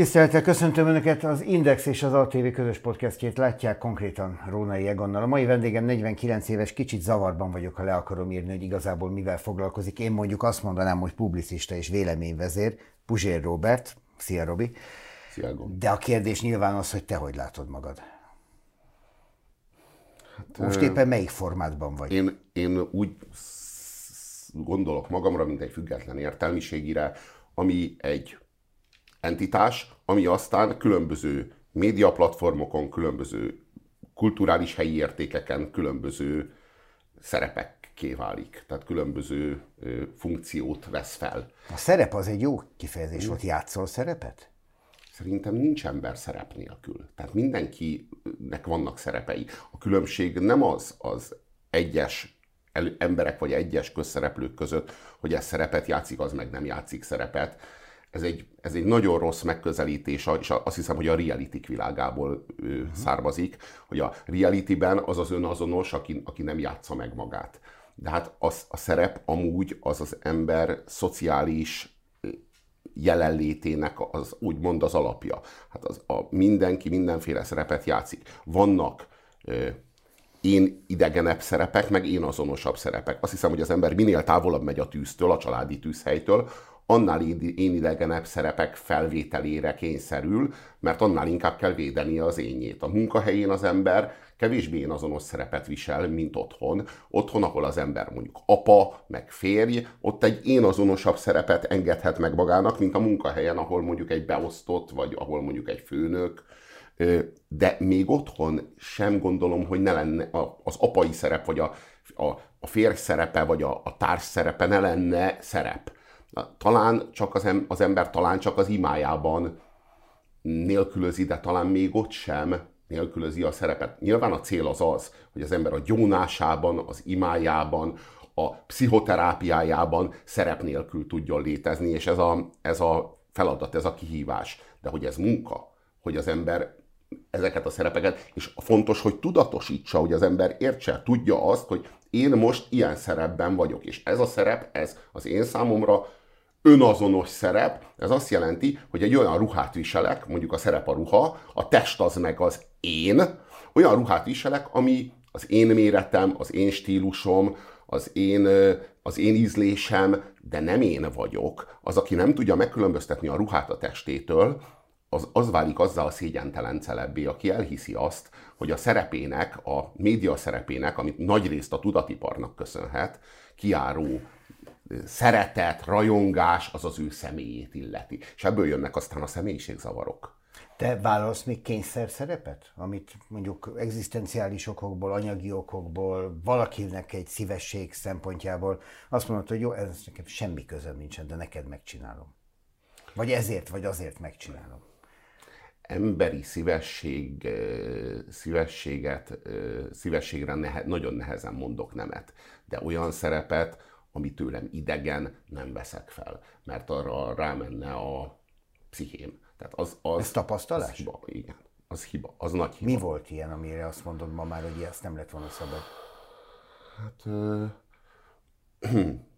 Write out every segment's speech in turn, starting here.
Tisztelettel köszöntöm Önöket, az Index és az ATV közös podcastjét látják konkrétan Rónai Egonnal. A mai vendégem 49 éves, kicsit zavarban vagyok, ha le akarom írni, hogy igazából mivel foglalkozik. Én mondjuk azt mondanám, hogy publicista és véleményvezér, Puzsér Robert. Szia, Robi. Szia, Gon. De a kérdés nyilván az, hogy te hogy látod magad. Hát, Most éppen melyik formátban vagy? Én, én úgy gondolok magamra, mint egy független értelmiségire, ami egy entitás, ami aztán különböző médiaplatformokon, különböző kulturális helyi értékeken, különböző szerepekké válik. Tehát különböző funkciót vesz fel. A szerep az egy jó kifejezés volt. Játszol szerepet? Szerintem nincs ember szerep nélkül. Tehát mindenkinek vannak szerepei. A különbség nem az az egyes emberek vagy egyes közszereplők között, hogy ez szerepet játszik, az meg nem játszik szerepet, ez egy, ez egy nagyon rossz megközelítés, és azt hiszem, hogy a reality világából uh-huh. származik, hogy a realityben az az önazonos, aki, aki nem játsza meg magát. De hát az, a szerep amúgy az az ember szociális jelenlétének az úgymond az alapja. Hát az, a, mindenki mindenféle szerepet játszik. Vannak ö, én idegenebb szerepek, meg én azonosabb szerepek. Azt hiszem, hogy az ember minél távolabb megy a tűztől, a családi tűzhelytől, annál én idegenebb szerepek felvételére kényszerül, mert annál inkább kell védeni az énjét. A munkahelyén az ember kevésbé én azonos szerepet visel, mint otthon. Otthon, ahol az ember mondjuk apa, meg férj, ott egy én azonosabb szerepet engedhet meg magának, mint a munkahelyen, ahol mondjuk egy beosztott, vagy ahol mondjuk egy főnök, de még otthon sem gondolom, hogy ne lenne az apai szerep, vagy a, a, a férj szerepe, vagy a, a társ szerepe ne lenne szerep talán csak az, em, az ember talán csak az imájában nélkülözi, de talán még ott sem nélkülözi a szerepet. Nyilván a cél az az, hogy az ember a gyónásában, az imájában, a pszichoterápiájában szerep nélkül tudjon létezni, és ez a, ez a feladat, ez a kihívás. De hogy ez munka, hogy az ember ezeket a szerepeket, és fontos, hogy tudatosítsa, hogy az ember értse, tudja azt, hogy én most ilyen szerepben vagyok, és ez a szerep, ez az én számomra önazonos szerep, ez azt jelenti, hogy egy olyan ruhát viselek, mondjuk a szerep a ruha, a test az meg az én, olyan ruhát viselek, ami az én méretem, az én stílusom, az én, az én ízlésem, de nem én vagyok. Az, aki nem tudja megkülönböztetni a ruhát a testétől, az, az válik azzal a szégyentelen celebbé, aki elhiszi azt, hogy a szerepének, a média szerepének, amit nagyrészt a tudatiparnak köszönhet, kiáró szeretet, rajongás az az ő személyét illeti. És ebből jönnek aztán a személyiségzavarok. Te válasz még kényszer szerepet? Amit mondjuk egzisztenciális okokból, anyagi okokból, valakinek egy szívesség szempontjából azt mondod, hogy jó, ez nekem semmi közöm nincsen, de neked megcsinálom. Vagy ezért, vagy azért megcsinálom. Emberi szívesség, szívességet, szívességre nehe, nagyon nehezen mondok nemet. De olyan szerepet, ami tőlem idegen, nem veszek fel, mert arra rámenne a pszichém. Tehát az, az, Ez tapasztalás? Az hiba, igen. Az hiba, az nagy hiba. Mi volt ilyen, amire azt mondod ma már, hogy ezt nem lett volna szabad? Hát... Ö...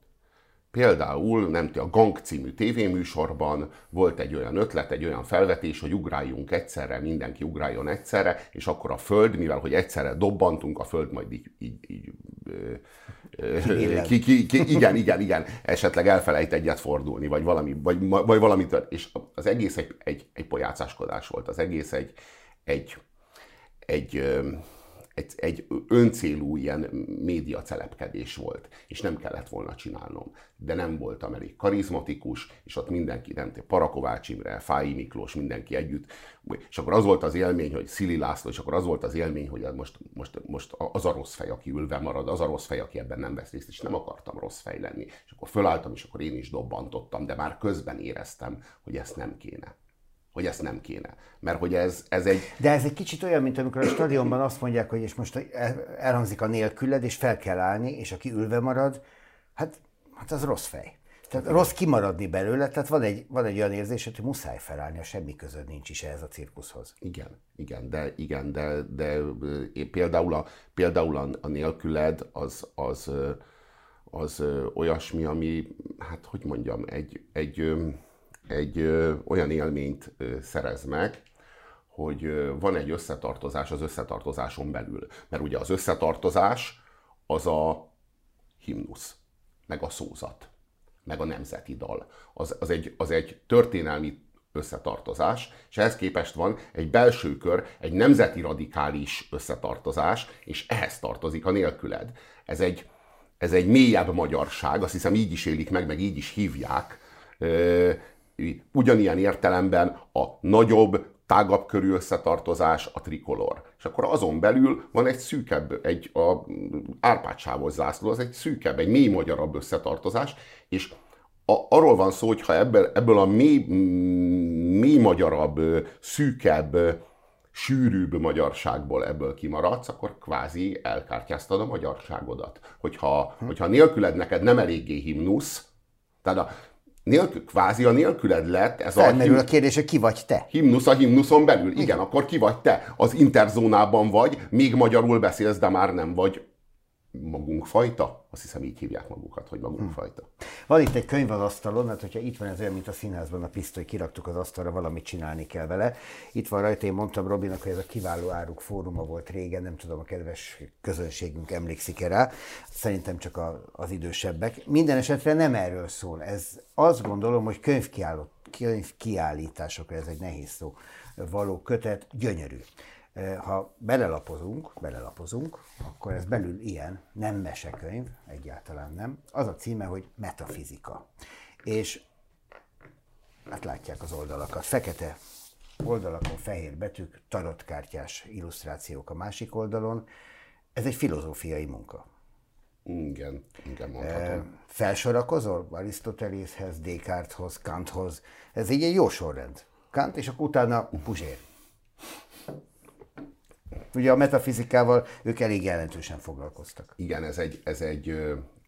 Például, nem a Gang című tévéműsorban volt egy olyan ötlet, egy olyan felvetés, hogy ugráljunk egyszerre, mindenki ugráljon egyszerre, és akkor a Föld, mivel hogy egyszerre dobbantunk, a Föld majd így, így, így ki, ki, ki, igen, igen, igen, esetleg elfelejt egyet fordulni, vagy valami, vagy, vagy valami tört. És az egész egy, egy, egy pojácáskodás volt, az egész egy, egy, egy, egy, egy öncélú ilyen média celepkedés volt, és nem kellett volna csinálnom. De nem voltam elég karizmatikus, és ott mindenki, nem Parakovács Imre, Fái Miklós, mindenki együtt. És akkor az volt az élmény, hogy Szili László, és akkor az volt az élmény, hogy most, most, most az a rossz fej, aki ülve marad, az a rossz fej, aki ebben nem vesz részt, és nem akartam rossz fej lenni. És akkor fölálltam, és akkor én is dobbantottam, de már közben éreztem, hogy ezt nem kéne hogy ezt nem kéne. Mert hogy ez, ez egy... De ez egy kicsit olyan, mint amikor a stadionban azt mondják, hogy és most elhangzik a nélküled, és fel kell állni, és aki ülve marad, hát, hát az rossz fej. Tehát rossz kimaradni belőle, tehát van egy, van egy olyan érzés, hogy muszáj felállni, a semmi között nincs is ehhez a cirkuszhoz. Igen, igen, de, igen, de, de például, a, például a, a nélküled az, az, az, az olyasmi, ami, hát hogy mondjam, egy, egy egy ö, olyan élményt ö, szerez meg, hogy ö, van egy összetartozás az összetartozáson belül. Mert ugye az összetartozás az a himnusz, meg a szózat, meg a nemzeti dal. Az, az, egy, az egy történelmi összetartozás, és ehhez képest van egy belső kör, egy nemzeti radikális összetartozás, és ehhez tartozik a nélküled. Ez egy, ez egy mélyebb magyarság, azt hiszem így is élik meg, meg így is hívják. Ugyanilyen értelemben a nagyobb, tágabb körű összetartozás a trikolor. És akkor azon belül van egy szűkebb, egy a Árpád zászló, az egy szűkebb, egy mély magyarabb összetartozás, és a, arról van szó, hogy ha ebből, ebből a mély, mély magyarabb, szűkebb, sűrűbb magyarságból ebből kimaradsz, akkor kvázi elkártyáztad a magyarságodat. Hogyha, hm. hogyha nélküled neked nem eléggé himnusz, tehát a, nélkül, kvázi a nélküled lett ez Felmerül a, him, a kérdés, hogy ki vagy te? Himnusz a himnuszon belül. Igen, Igen, akkor ki vagy te? Az interzónában vagy, még magyarul beszélsz, de már nem vagy magunk fajta? Azt hiszem így hívják magukat, hogy magunk hm. fajta. Van itt egy könyv az asztalon, mert hogyha itt van ez olyan, mint a színházban a pisztoly, kiraktuk az asztalra, valamit csinálni kell vele. Itt van rajta, én mondtam Robinak, hogy ez a kiváló áruk fóruma volt régen, nem tudom, a kedves közönségünk emlékszik-e rá. Szerintem csak a, az idősebbek. Minden esetre nem erről szól. Ez azt gondolom, hogy könyvkiállításokra, ez egy nehéz szó, való kötet, gyönyörű. Ha belelapozunk, belelapozunk, akkor ez belül ilyen, nem mesekönyv, egyáltalán nem. Az a címe, hogy metafizika. És hát látják az oldalakat, fekete oldalakon fehér betűk, tarotkártyás illusztrációk a másik oldalon. Ez egy filozófiai munka. Igen, igen mondhatom. Felsorakozol Arisztotelészhez, Descarteshoz, Kanthoz. Ez így egy jó sorrend. Kant, és akkor utána Puzsér. Ugye a metafizikával ők elég jelentősen foglalkoztak. Igen, ez egy, ez egy,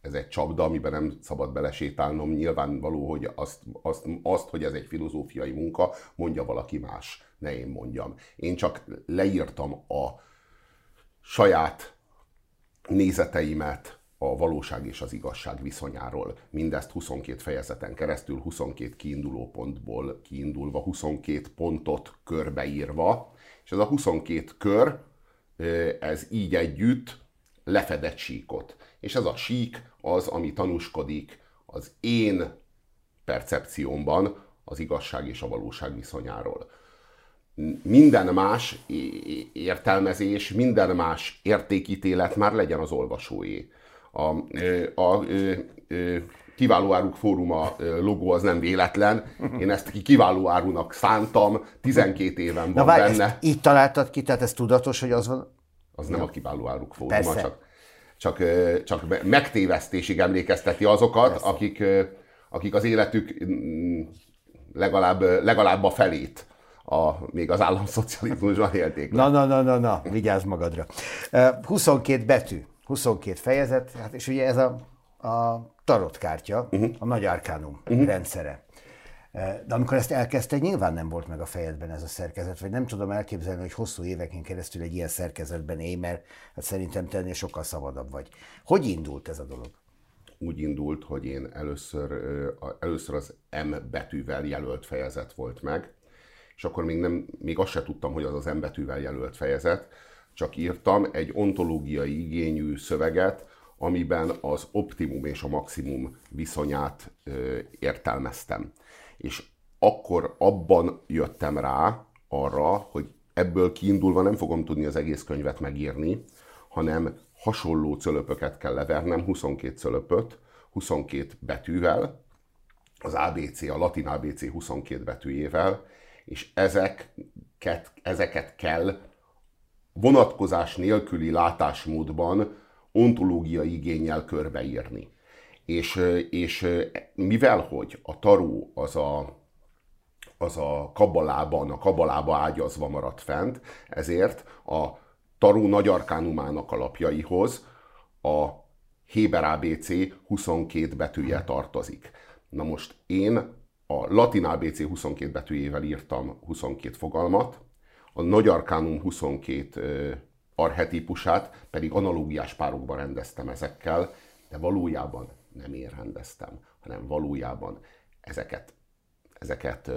ez egy csapda, amiben nem szabad belesétálnom. Nyilvánvaló, hogy azt, azt, azt, hogy ez egy filozófiai munka, mondja valaki más, ne én mondjam. Én csak leírtam a saját nézeteimet a valóság és az igazság viszonyáról. Mindezt 22 fejezeten keresztül, 22 kiinduló pontból kiindulva, 22 pontot körbeírva, és ez a 22 kör ez így együtt lefedett síkot. És ez a sík az, ami tanúskodik az én percepciómban az igazság és a valóság viszonyáról. Minden más értelmezés, minden más értékítélet már legyen az olvasóé. A, a, a, a kiváló áruk fóruma logó az nem véletlen. Én ezt kiváló árunak szántam, 12 éven van Na, várj, benne. Ezt így találtad ki, tehát ez tudatos, hogy az van? Az nem a kiváló áruk fóruma, Persze. csak, csak, csak megtévesztésig emlékezteti azokat, Persze. akik, akik az életük mm, legalább, legalább a felét a, még az államszocializmusban élték. Na, na, na, na, na, vigyázz magadra. 22 betű, 22 fejezet, hát és ugye ez a, a tarotkártya, uh-huh. a nagy arkánum uh-huh. rendszere. E, de amikor ezt elkezdte, nyilván nem volt meg a fejedben ez a szerkezet, vagy nem tudom elképzelni, hogy hosszú éveken keresztül egy ilyen szerkezetben élj, mert hát szerintem tenni sokkal szabadabb vagy. Hogy indult ez a dolog? Úgy indult, hogy én először, először az M betűvel jelölt fejezet volt meg, és akkor még, nem, még azt se tudtam, hogy az az M betűvel jelölt fejezet, csak írtam egy ontológiai igényű szöveget, amiben az optimum és a maximum viszonyát ö, értelmeztem. És akkor abban jöttem rá arra, hogy ebből kiindulva nem fogom tudni az egész könyvet megírni, hanem hasonló cölöpöket kell levernem, 22 cölöpöt, 22 betűvel, az ABC, a latin ABC 22 betűjével, és ezeket, ezeket kell vonatkozás nélküli látásmódban ontológiai igényel körbeírni. És, és mivel, hogy a taró az a, az a kabalában, a kabalába ágyazva maradt fent, ezért a taró nagy arkánumának alapjaihoz a Héber ABC 22 betűje tartozik. Na most én a latin ABC 22 betűjével írtam 22 fogalmat, a nagy arkánum 22 arhetípusát pedig analógiás párokban rendeztem ezekkel, de valójában nem én rendeztem, hanem valójában ezeket ezeket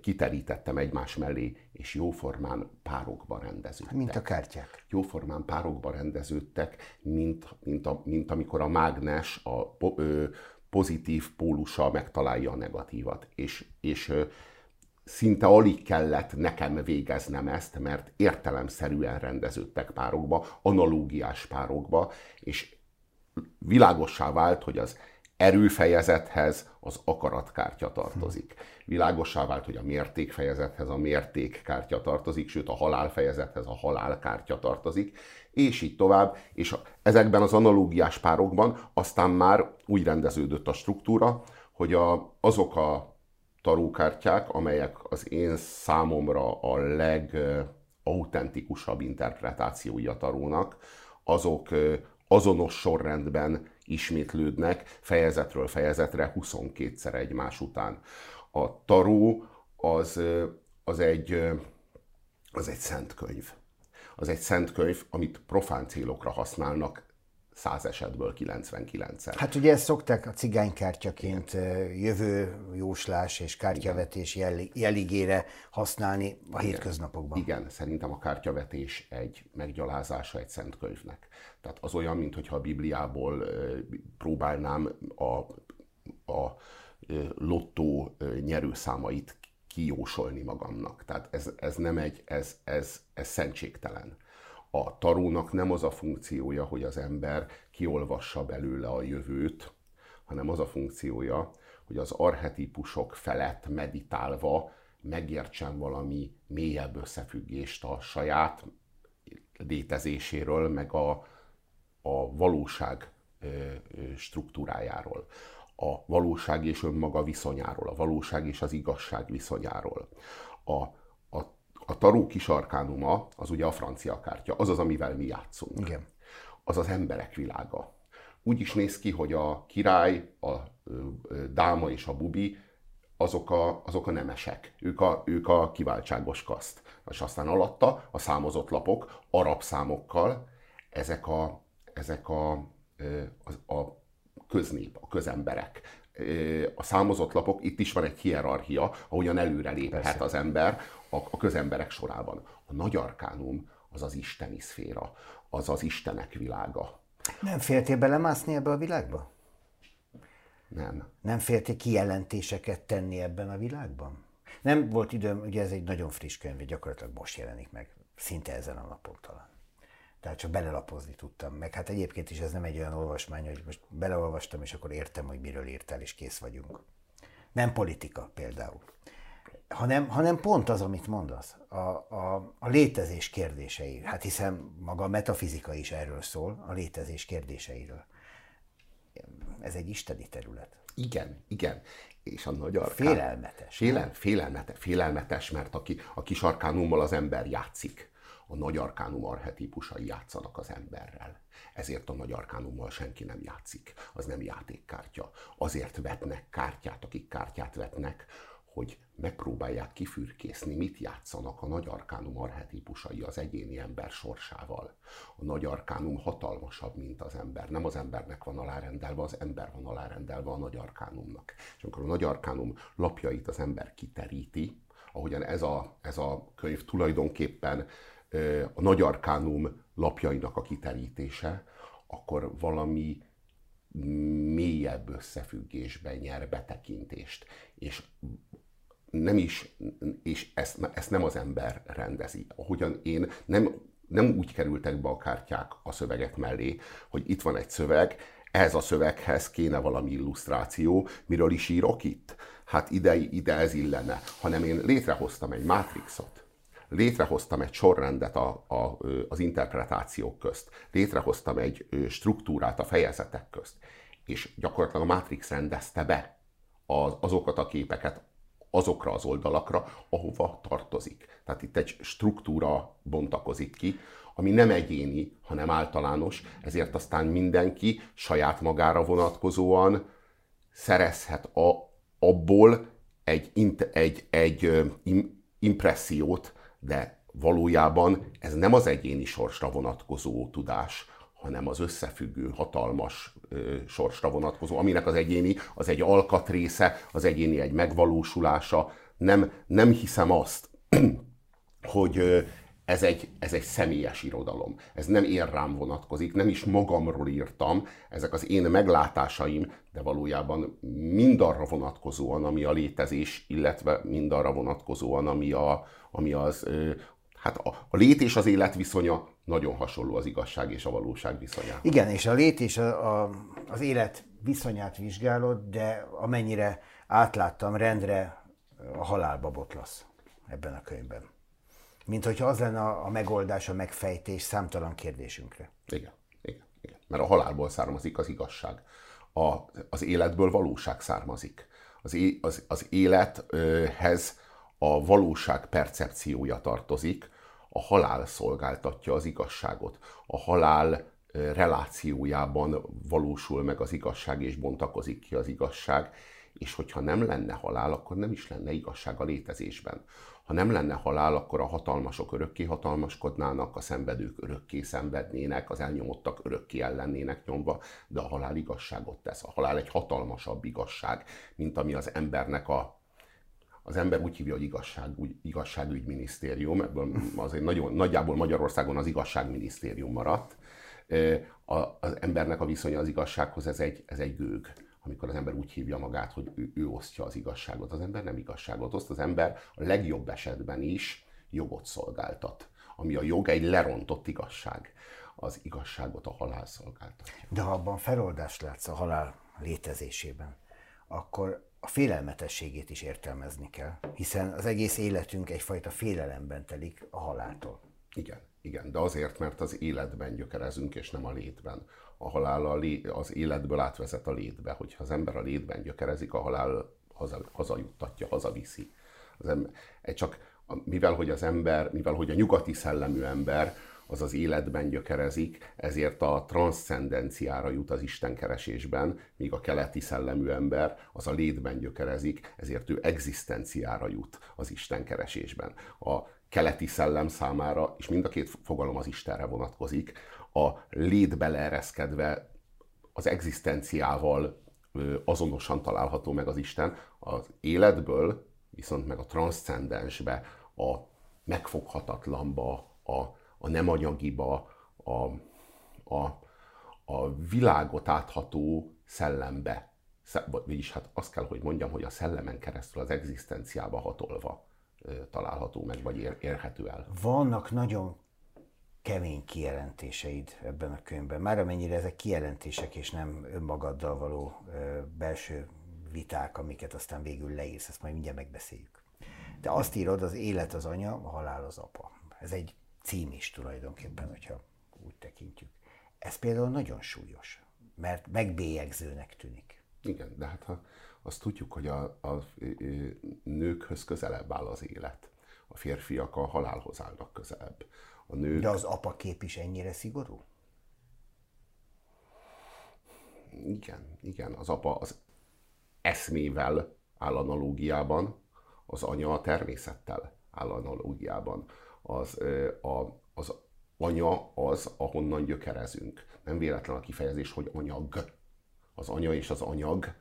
kiterítettem egymás mellé, és jóformán párokba rendeződtek. Mint a kártyák. Jóformán párokba rendeződtek, mint, mint, a, mint amikor a mágnes a ö, pozitív pólusa megtalálja a negatívat. És, és ö, szinte alig kellett nekem végeznem ezt, mert értelemszerűen rendeződtek párokba, analógiás párokba, és világossá vált, hogy az erőfejezethez az akaratkártya tartozik. Világossá vált, hogy a mértékfejezethez a mértékkártya tartozik, sőt a halálfejezethez a halálkártya tartozik, és így tovább, és ezekben az analógiás párokban aztán már úgy rendeződött a struktúra, hogy a, azok a tarókártyák, amelyek az én számomra a legautentikusabb interpretációi a tarónak, azok azonos sorrendben ismétlődnek fejezetről fejezetre 22-szer egymás után. A taró az, az, egy, az egy szent könyv. Az egy szent könyv, amit profán célokra használnak száz esetből 99-szer. Hát ugye ezt szokták a cigánykártyaként jövő jóslás és kártyavetés jeligére használni a Igen. hétköznapokban. Igen, szerintem a kártyavetés egy meggyalázása egy szent könyvnek. Tehát az olyan, mintha a Bibliából próbálnám a, a lottó nyerőszámait kijósolni magamnak. Tehát ez, ez nem egy, ez, ez, ez szentségtelen a tarónak nem az a funkciója, hogy az ember kiolvassa belőle a jövőt, hanem az a funkciója, hogy az arhetipusok felett meditálva megértsen valami mélyebb összefüggést a saját létezéséről, meg a, a valóság struktúrájáról, a valóság és önmaga viszonyáról, a valóság és az igazság viszonyáról, a a taró kisarkánuma, az ugye a francia kártya, az az, amivel mi játszunk. Igen. Az az emberek világa. Úgy is néz ki, hogy a király, a dáma és a bubi, azok a, azok a nemesek. Ők a, ők a kiváltságos kaszt. És aztán alatta a számozott lapok, arab számokkal, ezek a, ezek a, a, a köznép, a közemberek. A számozott lapok, itt is van egy hierarchia, ahogyan előre léphet Persze. az ember a, a közemberek sorában. A nagy arkánum az az isteni szféra, az az istenek világa. Nem féltél belemászni ebbe a világba? Nem. Nem féltél kijelentéseket tenni ebben a világban? Nem volt időm, ugye ez egy nagyon friss könyv, gyakorlatilag most jelenik meg, szinte ezen a napon talán. Tehát csak belelapozni tudtam. Meg hát egyébként is ez nem egy olyan olvasmány, hogy most beleolvastam, és akkor értem, hogy miről írtál, és kész vagyunk. Nem politika például hanem, hanem pont az, amit mondasz, a, a, a létezés kérdései. Hát hiszen maga a metafizika is erről szól, a létezés kérdéseiről. Ez egy isteni terület. Igen, igen. És a nagy arkán... Félelmetes. Félel, félelmete, félelmetes, mert aki, a kis arkánummal az ember játszik. A nagy arkánum arhetipusai játszanak az emberrel. Ezért a nagy arkánummal senki nem játszik. Az nem játékkártya. Azért vetnek kártyát, akik kártyát vetnek, hogy megpróbálják kifürkészni, mit játszanak a nagy arkánum arhetipusai az egyéni ember sorsával. A nagy arkánum hatalmasabb, mint az ember. Nem az embernek van alárendelve, az ember van alárendelve a nagy arkánumnak. És amikor a nagy arkánum lapjait az ember kiteríti, ahogyan ez a, ez a könyv tulajdonképpen a nagy arkánum lapjainak a kiterítése, akkor valami mélyebb összefüggésben nyer betekintést. És nem is, és ezt, ezt nem az ember rendezi. Ahogyan én nem, nem úgy kerültek be a kártyák a szövegek mellé, hogy itt van egy szöveg, ehhez a szöveghez kéne valami illusztráció, miről is írok itt? Hát ide, ide ez illene. Hanem én létrehoztam egy mátrixot, létrehoztam egy sorrendet a, a, az interpretációk közt, létrehoztam egy struktúrát a fejezetek közt, és gyakorlatilag a Matrix rendezte be az, azokat a képeket, azokra az oldalakra, ahova tartozik. Tehát itt egy struktúra bontakozik ki, ami nem egyéni, hanem általános, ezért aztán mindenki saját magára vonatkozóan szerezhet a, abból egy, egy, egy impressziót, de valójában ez nem az egyéni sorsra vonatkozó tudás, hanem az összefüggő, hatalmas ö, sorsra vonatkozó, aminek az egyéni az egy alkatrésze, az egyéni egy megvalósulása. Nem, nem hiszem azt, hogy ö, ez egy, ez egy személyes irodalom. Ez nem én rám vonatkozik, nem is magamról írtam, ezek az én meglátásaim, de valójában mindarra vonatkozóan, ami a létezés, illetve mindarra vonatkozóan, ami, a, ami az, hát a, a lét és az élet viszonya nagyon hasonló az igazság és a valóság viszonyához. Igen, és a lét és a, a, az élet viszonyát vizsgálod, de amennyire átláttam, rendre a halálba botlasz ebben a könyvben. Mint hogyha az lenne a, a megoldás, a megfejtés számtalan kérdésünkre. Igen, igen, igen. Mert a halálból származik az igazság. A, az életből valóság származik. Az, é, az, az élethez a valóság percepciója tartozik, a halál szolgáltatja az igazságot. A halál relációjában valósul meg az igazság, és bontakozik ki az igazság, és hogyha nem lenne halál, akkor nem is lenne igazság a létezésben. Ha nem lenne halál, akkor a hatalmasok örökké hatalmaskodnának, a szenvedők örökké szenvednének, az elnyomottak örökké ellennének nyomva, de a halál igazságot tesz. A halál egy hatalmasabb igazság, mint ami az embernek a az ember úgy hívja, hogy igazság, úgy, igazságügyminisztérium, ebből azért nagyon, nagyjából Magyarországon az igazságminisztérium maradt. Az embernek a viszonya az igazsághoz, ez egy, ez egy gőg amikor az ember úgy hívja magát, hogy ő, ő osztja az igazságot. Az ember nem igazságot oszt, az ember a legjobb esetben is jogot szolgáltat. Ami a jog egy lerontott igazság. Az igazságot a halál szolgáltatja. De ha abban feloldást látsz a halál létezésében, akkor a félelmetességét is értelmezni kell, hiszen az egész életünk egyfajta félelemben telik a haláltól. Igen, igen, de azért, mert az életben gyökerezünk, és nem a létben. A halál a lé, az életből átvezet a létbe. Hogyha az ember a létben gyökerezik, a halál haza, hazajuttatja, hazaviszi. Az ember, csak mivel hogy az ember, mivel hogy a nyugati szellemű ember az az életben gyökerezik, ezért a transzcendenciára jut az istenkeresésben, míg a keleti szellemű ember az a létben gyökerezik, ezért ő egzisztenciára jut az istenkeresésben. A keleti szellem számára, és mind a két fogalom az Istenre vonatkozik, a létbe leereszkedve az egzisztenciával azonosan található meg az Isten, az életből viszont meg a transzcendensbe, a megfoghatatlanba, a a nem anyagiba, a, a, a világot átható szellembe. Vagyis hát azt kell, hogy mondjam, hogy a szellemen keresztül az egzisztenciába hatolva található meg, vagy ér, érhető el. Vannak nagyon kemény kijelentéseid ebben a könyvben, már amennyire ezek kijelentések és nem önmagaddal való belső viták, amiket aztán végül leírsz, ezt majd mindjárt megbeszéljük. De azt írod, az élet az anya, a halál az apa. Ez egy cím is tulajdonképpen, hogyha úgy tekintjük. Ez például nagyon súlyos, mert megbélyegzőnek tűnik. Igen, de hát ha azt tudjuk, hogy a, a nőkhöz közelebb áll az élet. A férfiak a halálhoz állnak közelebb. A nők... De az apa kép is ennyire szigorú? Igen, igen. Az apa az eszmével áll analógiában, az anya a természettel áll analógiában az, a, az anya az, ahonnan gyökerezünk. Nem véletlen a kifejezés, hogy anyag. Az anya és az anyag,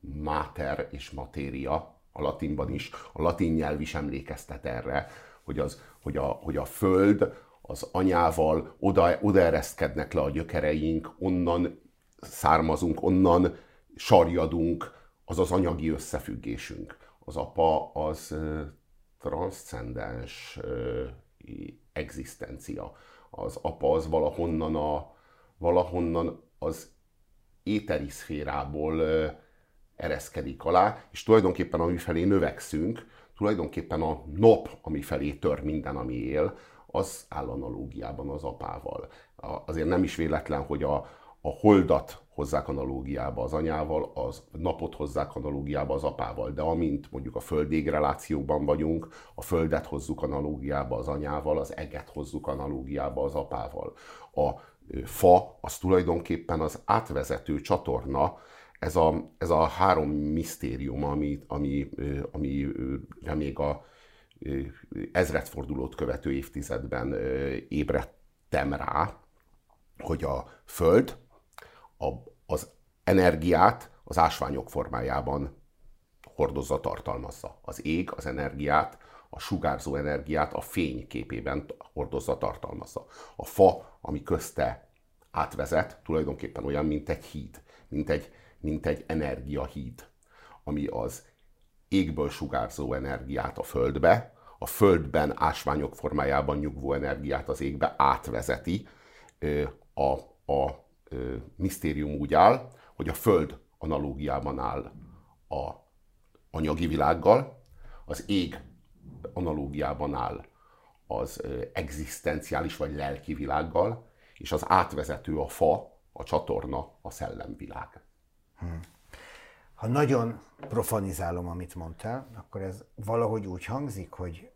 máter és matéria, a latinban is, a latin nyelv is emlékeztet erre, hogy, az, hogy, a, hogy a föld az anyával oda, oda ereszkednek le a gyökereink, onnan származunk, onnan sarjadunk, az az anyagi összefüggésünk. Az apa az transzcendens egzisztencia. Az apa az valahonnan, a, valahonnan az éteri szférából ereszkedik alá, és tulajdonképpen ami felé növekszünk, tulajdonképpen a nap, ami felé tör minden, ami él, az áll analógiában az apával. Azért nem is véletlen, hogy a, a holdat hozzák analógiába az anyával, az napot hozzák analógiába az apával, de amint mondjuk a földég relációban vagyunk, a földet hozzuk analógiába az anyával, az eget hozzuk analógiába az apával. A fa az tulajdonképpen az átvezető csatorna, ez a, ez a három misztérium, ami, ami, ami még a ezredfordulót követő évtizedben ébredtem rá, hogy a Föld a, az energiát az ásványok formájában hordozza, tartalmazza. Az ég az energiát, a sugárzó energiát a fény képében hordozza, tartalmazza. A fa, ami közte átvezet, tulajdonképpen olyan, mint egy híd, mint egy, mint egy energiahíd, ami az égből sugárzó energiát a földbe, a földben ásványok formájában nyugvó energiát az égbe átvezeti. A, a misztérium úgy áll, hogy a föld analógiában áll a anyagi világgal, az ég analógiában áll az egzisztenciális vagy lelki világgal, és az átvezető a fa, a csatorna, a szellemvilág. Hmm. Ha nagyon profanizálom, amit mondtál, akkor ez valahogy úgy hangzik, hogy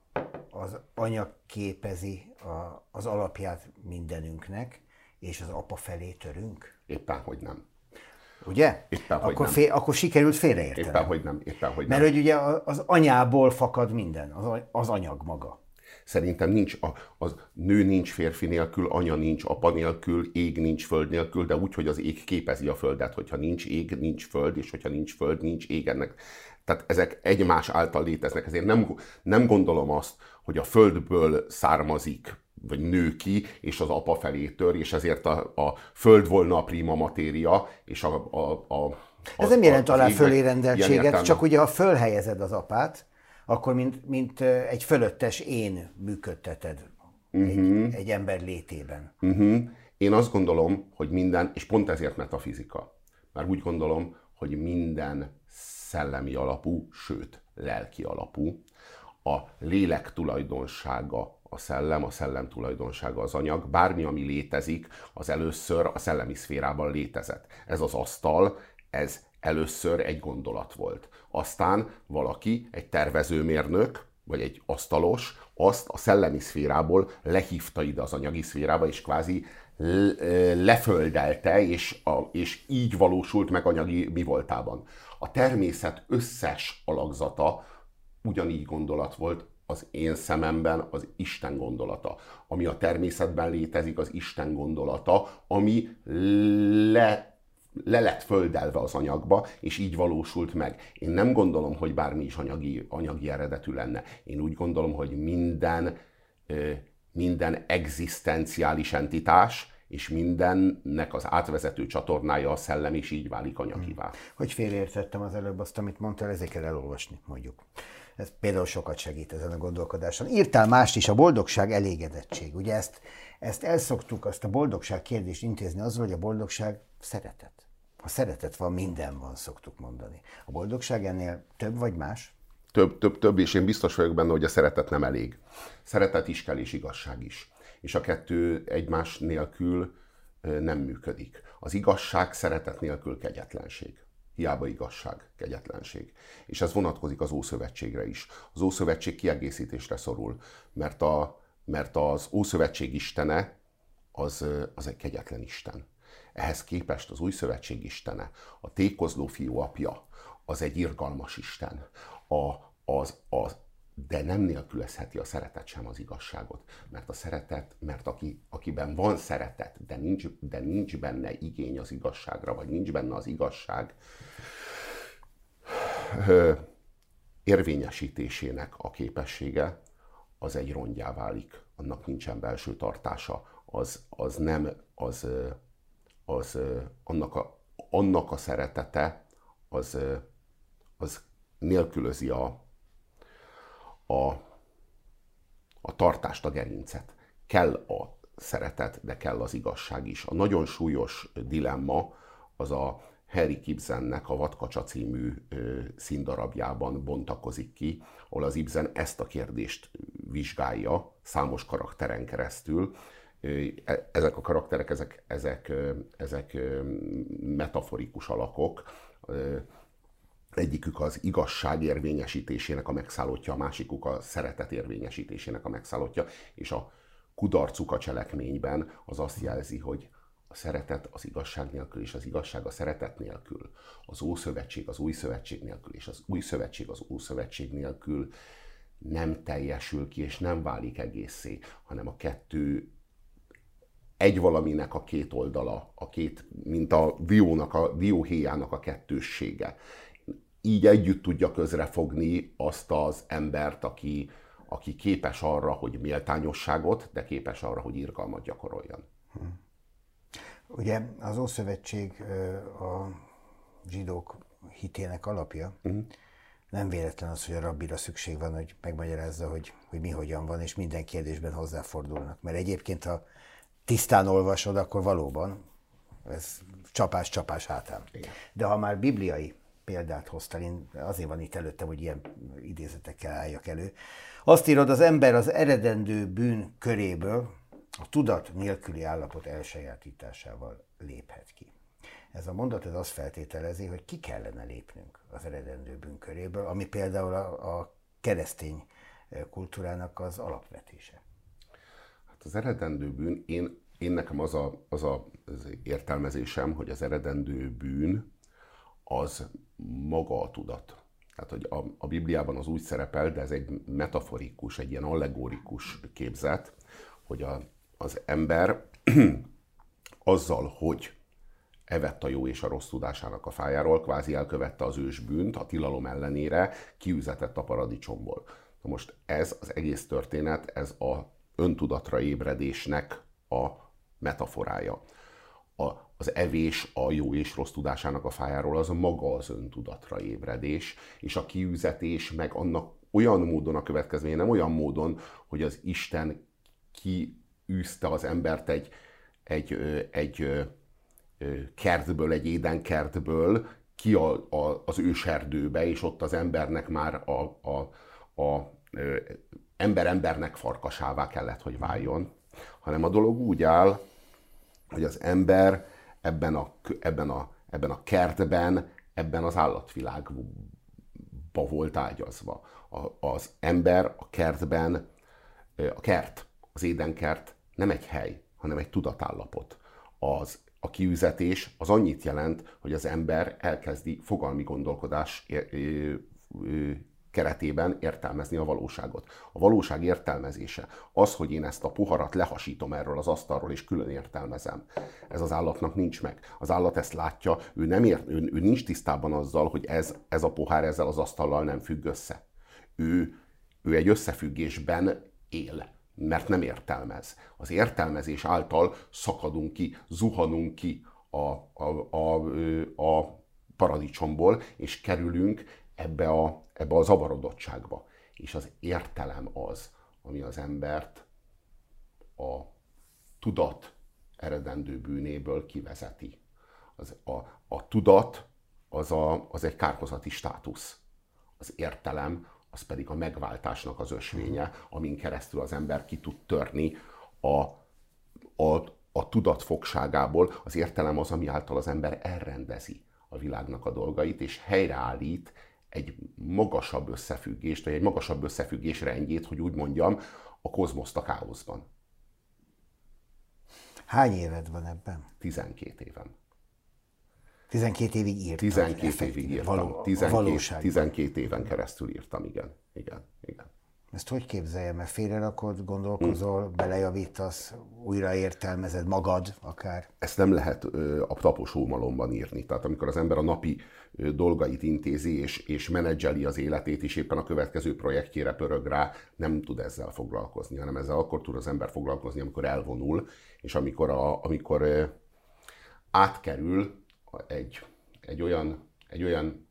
az anya képezi a, az alapját mindenünknek, és az apa felé törünk? Éppen, hogy nem. Ugye? Éppen, akkor, nem. Fél, akkor sikerült félreérteni. Éppen, hogy nem. Éppen, hogy nem. Mert hogy ugye az anyából fakad minden, az, az anyag maga. Szerintem nincs, a, az nő nincs férfi nélkül, anya nincs apa nélkül, ég nincs föld nélkül, de úgy, hogy az ég képezi a földet, hogyha nincs ég, nincs föld, és hogyha nincs föld, nincs ég ennek. Tehát ezek egymás által léteznek, ezért nem, nem gondolom azt, hogy a földből származik vagy nő ki, és az apa felé tör, és ezért a, a föld volna a prima matéria, és a, a, a az, Ez nem jelent alá fölé rendeltséget, csak ugye ha fölhelyezed az apát, akkor mint, mint egy fölöttes én működteted uh-huh. egy, mhm. egy ember létében. Uh-huh. Én azt gondolom, hogy minden, és pont ezért metafizika, mert úgy gondolom, hogy minden szellemi alapú, sőt, lelki alapú, a lélek tulajdonsága a szellem, a szellem tulajdonsága az anyag, bármi, ami létezik, az először a szellemi szférában létezett. Ez az asztal, ez először egy gondolat volt. Aztán valaki, egy tervezőmérnök, vagy egy asztalos, azt a szellemi szférából lehívta ide az anyagi szférába, és kvázi leföldelte, és, a, és így valósult meg anyagi mi voltában. A természet összes alakzata ugyanígy gondolat volt, az én szememben az Isten gondolata. Ami a természetben létezik, az Isten gondolata, ami le le lett földelve az anyagba, és így valósult meg. Én nem gondolom, hogy bármi is anyagi, anyagi eredetű lenne. Én úgy gondolom, hogy minden, minden egzisztenciális entitás, és mindennek az átvezető csatornája a szellem, és így válik anyagivá. Hmm. Hogy félreértettem az előbb azt, amit mondtál, ezért kell elolvasni, mondjuk. Ez például sokat segít ezen a gondolkodáson. Írtál mást is, a boldogság elégedettség. Ugye ezt, ezt elszoktuk, azt a boldogság kérdést intézni azzal, hogy a boldogság szeretet. Ha szeretet van, minden van, szoktuk mondani. A boldogság ennél több vagy más? Több, több, több, és én biztos vagyok benne, hogy a szeretet nem elég. Szeretet is kell, és igazság is. És a kettő egymás nélkül nem működik. Az igazság szeretet nélkül kegyetlenség. Hiába igazság, kegyetlenség. És ez vonatkozik az Ószövetségre is. Az Ószövetség kiegészítésre szorul, mert, a, mert az Ószövetség istene az, az egy kegyetlen Isten. Ehhez képest az Új Szövetség istene, a tékozló fiú apja, az egy irgalmas Isten. A, az, az, de nem nélkülözheti a szeretet sem az igazságot. Mert a szeretet, mert aki, akiben van szeretet, de nincs, de nincs benne igény az igazságra, vagy nincs benne az igazság érvényesítésének a képessége, az egy rongyá válik. Annak nincsen belső tartása. Az, az nem, az, az annak a, annak a szeretete, az, az nélkülözi a, a, a tartást, a gerincet. Kell a szeretet, de kell az igazság is. A nagyon súlyos dilemma az a Harry Kibzennek a Vadkacsa című ö, színdarabjában bontakozik ki, ahol az Ibsen ezt a kérdést vizsgálja számos karakteren keresztül, E, ezek a karakterek, ezek, ezek, ezek metaforikus alakok. Egyikük az igazság érvényesítésének a megszállottja, a másikuk a szeretet érvényesítésének a megszállottja, és a kudarcuk a cselekményben az azt jelzi, hogy a szeretet az igazság nélkül, és az igazság a szeretet nélkül, az Ószövetség az Új Szövetség nélkül, és az Új Szövetség az Ószövetség nélkül nem teljesül ki, és nem válik egészé, hanem a kettő egy valaminek a két oldala, a két, mint a diónak, a dióhéjának a kettőssége. Így együtt tudja közrefogni azt az embert, aki, aki képes arra, hogy méltányosságot, de képes arra, hogy irgalmat gyakoroljon. Ugye az Ószövetség a zsidók hitének alapja. Uh-huh. Nem véletlen az, hogy a rabbira szükség van, hogy megmagyarázza, hogy, hogy mi hogyan van, és minden kérdésben hozzáfordulnak. Mert egyébként, ha tisztán olvasod, akkor valóban ez csapás-csapás hátán. Igen. De ha már bibliai példát hoztál, én azért van itt előttem, hogy ilyen idézetekkel álljak elő. Azt írod, az ember az eredendő bűn köréből a tudat nélküli állapot elsajátításával léphet ki. Ez a mondat ez azt feltételezi, hogy ki kellene lépnünk az eredendő bűn köréből, ami például a, a keresztény kultúrának az alapvetése. Hát az eredendő bűn, én, én nekem az a, az a az értelmezésem, hogy az eredendő bűn az maga a tudat. Tehát, hogy a, a Bibliában az úgy szerepel, de ez egy metaforikus, egy ilyen allegorikus képzet, hogy a, az ember azzal, hogy evett a jó és a rossz tudásának a fájáról, kvázi elkövette az ős bűnt, a tilalom ellenére kiüzetett a paradicsomból. Na most ez az egész történet, ez a öntudatra ébredésnek a metaforája. A, az evés a jó és rossz tudásának a fájáról az maga az öntudatra ébredés, és a kiüzetés meg annak olyan módon a következménye, nem olyan módon, hogy az Isten kiűzte az embert egy, egy, egy, kertből, egy édenkertből ki a, a, az őserdőbe, és ott az embernek már a, a, a ember-embernek farkasává kellett, hogy váljon, hanem a dolog úgy áll, hogy az ember ebben a, ebben a, ebben a kertben, ebben az állatvilágban volt ágyazva. A, az ember a kertben, a kert, az édenkert nem egy hely, hanem egy tudatállapot. Az a kiüzetés az annyit jelent, hogy az ember elkezdi fogalmi gondolkodás keretében értelmezni a valóságot. A valóság értelmezése, az, hogy én ezt a poharat lehasítom erről az asztalról és külön értelmezem, ez az állatnak nincs meg. Az állat ezt látja, ő, nem ért, ő, ő nincs tisztában azzal, hogy ez, ez a pohár ezzel az asztallal nem függ össze. Ő, ő egy összefüggésben él mert nem értelmez. Az értelmezés által szakadunk ki, zuhanunk ki a, a, a, a paradicsomból, és kerülünk ebbe a, ebbe a zavarodottságba. És az értelem az, ami az embert a tudat eredendő bűnéből kivezeti. Az, a, a tudat az, a, az egy kárhozati státusz. Az értelem az pedig a megváltásnak az ösvénye, amin keresztül az ember ki tud törni a, a, a tudat fogságából. Az értelem az, ami által az ember elrendezi a világnak a dolgait, és helyreállít egy magasabb összefüggést, vagy egy magasabb összefüggés rendjét, hogy úgy mondjam, a kozmoszt a káoszban. Hány éved van ebben? 12 éven. 12 évig írtam. 12 évig írtam. Való, 12, 12 éven keresztül írtam, igen. igen, igen. Ezt hogy képzeljem? Mert félrerakod, gondolkozol, hmm. belejavítasz, újra értelmezed magad akár? Ezt nem lehet a taposómalomban írni. Tehát amikor az ember a napi dolgait intézi és, és menedzseli az életét, és éppen a következő projektjére pörög rá, nem tud ezzel foglalkozni, hanem ezzel akkor tud az ember foglalkozni, amikor elvonul, és amikor, a, amikor átkerül egy, egy, olyan, egy olyan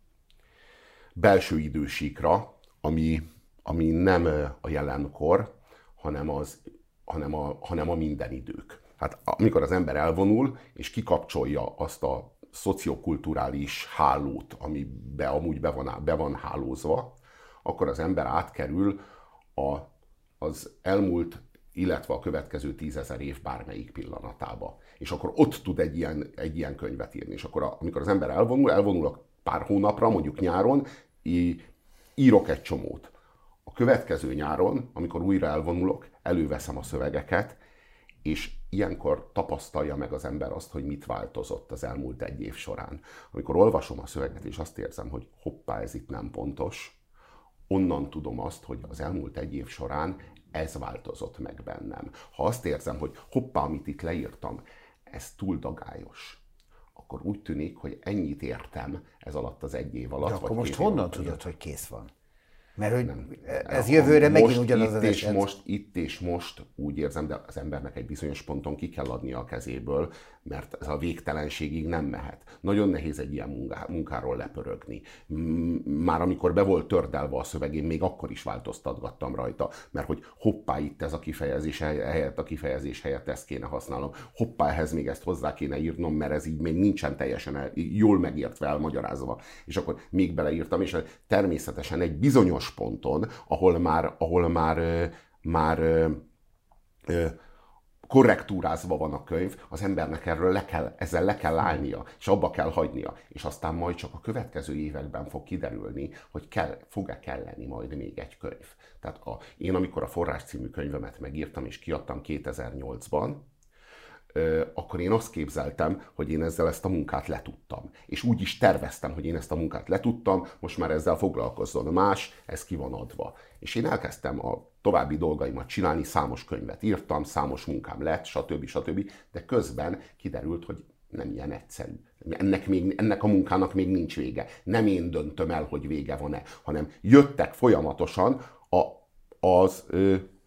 belső idősíkra, ami, ami nem a jelenkor, hanem, az, hanem, a, hanem a minden idők. Hát amikor az ember elvonul, és kikapcsolja azt a szociokulturális hálót, amibe amúgy be van, be van hálózva, akkor az ember átkerül a, az elmúlt, illetve a következő tízezer év bármelyik pillanatába és akkor ott tud egy ilyen, egy ilyen könyvet írni. És akkor a, amikor az ember elvonul, elvonul pár hónapra, mondjuk nyáron, írok egy csomót. A következő nyáron, amikor újra elvonulok, előveszem a szövegeket, és ilyenkor tapasztalja meg az ember azt, hogy mit változott az elmúlt egy év során. Amikor olvasom a szöveget, és azt érzem, hogy hoppá, ez itt nem pontos, onnan tudom azt, hogy az elmúlt egy év során ez változott meg bennem. Ha azt érzem, hogy hoppá, amit itt leírtam, ez túl dagályos, akkor úgy tűnik, hogy ennyit értem ez alatt az egy év alatt. De akkor most honnan tudod, hogy kész van? Mert hogy nem, ez jövőre most megint ugyanaz az és eset. Most, itt és most úgy érzem, de az embernek egy bizonyos ponton ki kell adnia a kezéből, mert ez a végtelenségig nem mehet. Nagyon nehéz egy ilyen munká, munkáról lepörögni. Már amikor be volt tördelve a szöveg, én még akkor is változtatgattam rajta, mert hogy hoppá, itt ez a kifejezés helyett, a kifejezés helyett ezt kéne használnom. Hoppá, ehhez még ezt hozzá kéne írnom, mert ez így még nincsen teljesen el, jól megértve, elmagyarázva. És akkor még beleírtam, és természetesen egy bizonyos ponton, ahol már, ahol már, már, már korrektúrázva van a könyv, az embernek erről le kell, ezzel le kell állnia, és abba kell hagynia. És aztán majd csak a következő években fog kiderülni, hogy kell, fog-e kelleni majd még egy könyv. Tehát a, én amikor a Forrás című könyvemet megírtam és kiadtam 2008-ban, akkor én azt képzeltem, hogy én ezzel ezt a munkát letudtam. És úgy is terveztem, hogy én ezt a munkát letudtam, most már ezzel foglalkozzon más, ez ki van adva. És én elkezdtem a további dolgaimat csinálni, számos könyvet írtam, számos munkám lett, stb. stb. De közben kiderült, hogy nem ilyen egyszerű. Ennek, még, ennek a munkának még nincs vége. Nem én döntöm el, hogy vége van-e, hanem jöttek folyamatosan a, az,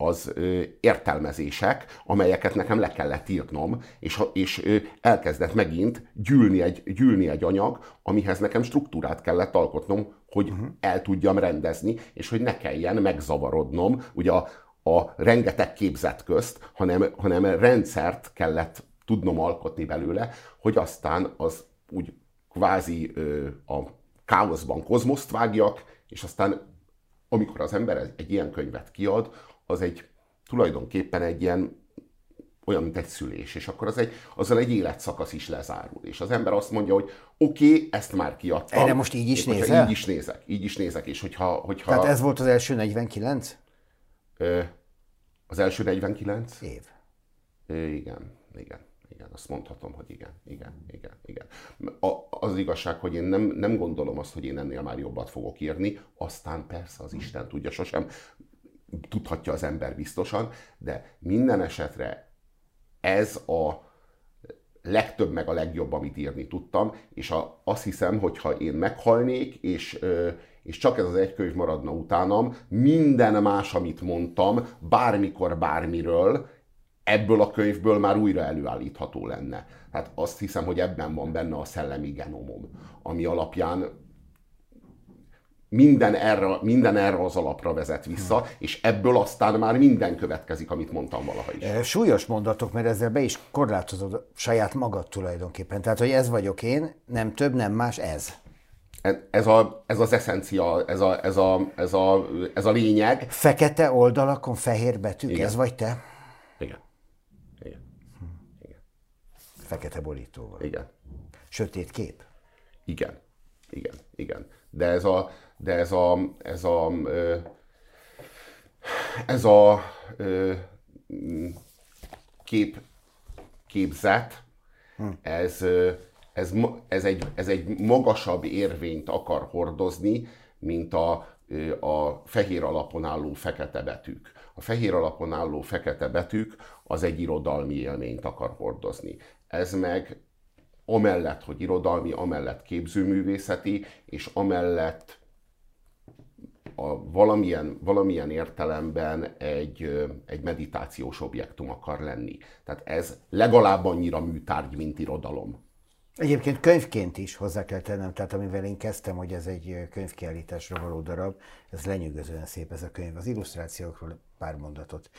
az értelmezések, amelyeket nekem le kellett írnom, és, és elkezdett megint gyűlni egy, gyűlni egy anyag, amihez nekem struktúrát kellett alkotnom, hogy uh-huh. el tudjam rendezni, és hogy ne kelljen megzavarodnom, ugye a, a rengeteg képzet közt, hanem, hanem rendszert kellett tudnom alkotni belőle, hogy aztán az úgy kvázi ö, a káoszban kozmoszt vágjak, és aztán amikor az ember egy ilyen könyvet kiad, az egy tulajdonképpen egy ilyen olyan, mint egy szülés, és akkor az egy, azzal egy életszakasz is lezárul. És az ember azt mondja, hogy oké, okay, ezt már kiadtam. Erre most így is nézel? Így is nézek, így is nézek, és hogyha... hogyha Tehát ez volt az első 49? Az első 49? Év. Igen, igen. Igen, azt mondhatom, hogy igen, igen, igen, igen. A, az igazság, hogy én nem, nem gondolom azt, hogy én ennél már jobbat fogok írni, aztán persze az Isten tudja, sosem tudhatja az ember biztosan, de minden esetre ez a legtöbb meg a legjobb, amit írni tudtam, és a, azt hiszem, hogy ha én meghalnék, és, és csak ez az egy könyv maradna utánam, minden más, amit mondtam, bármikor, bármiről, ebből a könyvből már újra előállítható lenne. Hát azt hiszem, hogy ebben van benne a szellemi genomom, ami alapján minden erre, minden erre az alapra vezet vissza, hmm. és ebből aztán már minden következik, amit mondtam valaha is. Súlyos mondatok, mert ezzel be is korlátozod saját magad tulajdonképpen. Tehát, hogy ez vagyok én, nem több, nem más, ez. E, ez, a, ez az eszencia, ez a, ez, a, ez, a, ez a lényeg. Fekete oldalakon fehér betűk, Igen. ez vagy te? Igen. Igen. Igen. Fekete borítóval. Igen. Sötét kép? Igen. Igen. Igen. De ez a, de ez a, ez a, ez a kép, képzet, ez, ez, ez, egy, ez egy magasabb érvényt akar hordozni, mint a, a fehér alapon álló fekete betűk. A fehér alapon álló fekete betűk az egy irodalmi élményt akar hordozni. Ez meg amellett, hogy irodalmi, amellett képzőművészeti, és amellett a valamilyen, valamilyen értelemben egy, egy meditációs objektum akar lenni. Tehát ez legalább annyira műtárgy, mint irodalom. Egyébként könyvként is hozzá kell tennem, tehát amivel én kezdtem, hogy ez egy könyvkiállításra való darab, ez lenyűgözően szép ez a könyv. Az illusztrációkról pár mondatot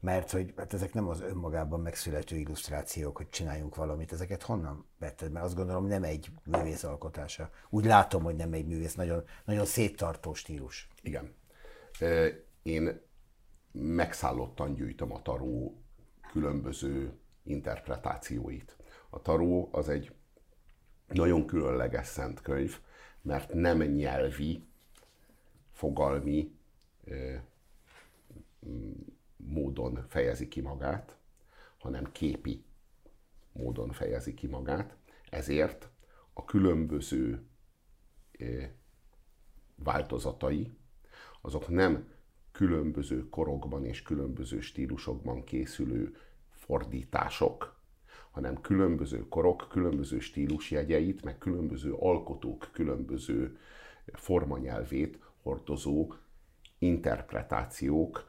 mert hogy hát ezek nem az önmagában megszülető illusztrációk, hogy csináljunk valamit, ezeket honnan vetted? Mert azt gondolom nem egy művész alkotása. Úgy látom, hogy nem egy művész, nagyon, nagyon széttartó stílus. Igen. Én megszállottan gyűjtöm a taró különböző interpretációit. A taró az egy nagyon különleges szent könyv, mert nem nyelvi, fogalmi módon fejezi ki magát, hanem képi módon fejezi ki magát. Ezért a különböző változatai, azok nem különböző korokban és különböző stílusokban készülő fordítások, hanem különböző korok, különböző stílusjegyeit, meg különböző alkotók különböző formanyelvét hordozó interpretációk,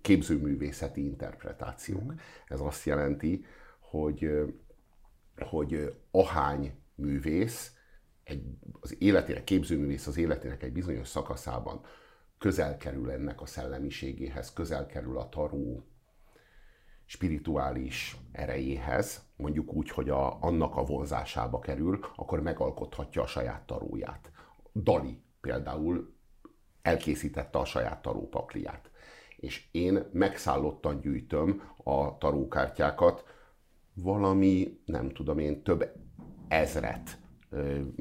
képzőművészeti interpretációk. Ez azt jelenti, hogy, hogy ahány művész egy, az életének, képzőművész az életének egy bizonyos szakaszában közel kerül ennek a szellemiségéhez, közel kerül a taró spirituális erejéhez, mondjuk úgy, hogy a, annak a vonzásába kerül, akkor megalkothatja a saját taróját. Dali például elkészítette a saját tarópakliát. És én megszállottan gyűjtöm a tarókártyákat, valami, nem tudom én, több ezret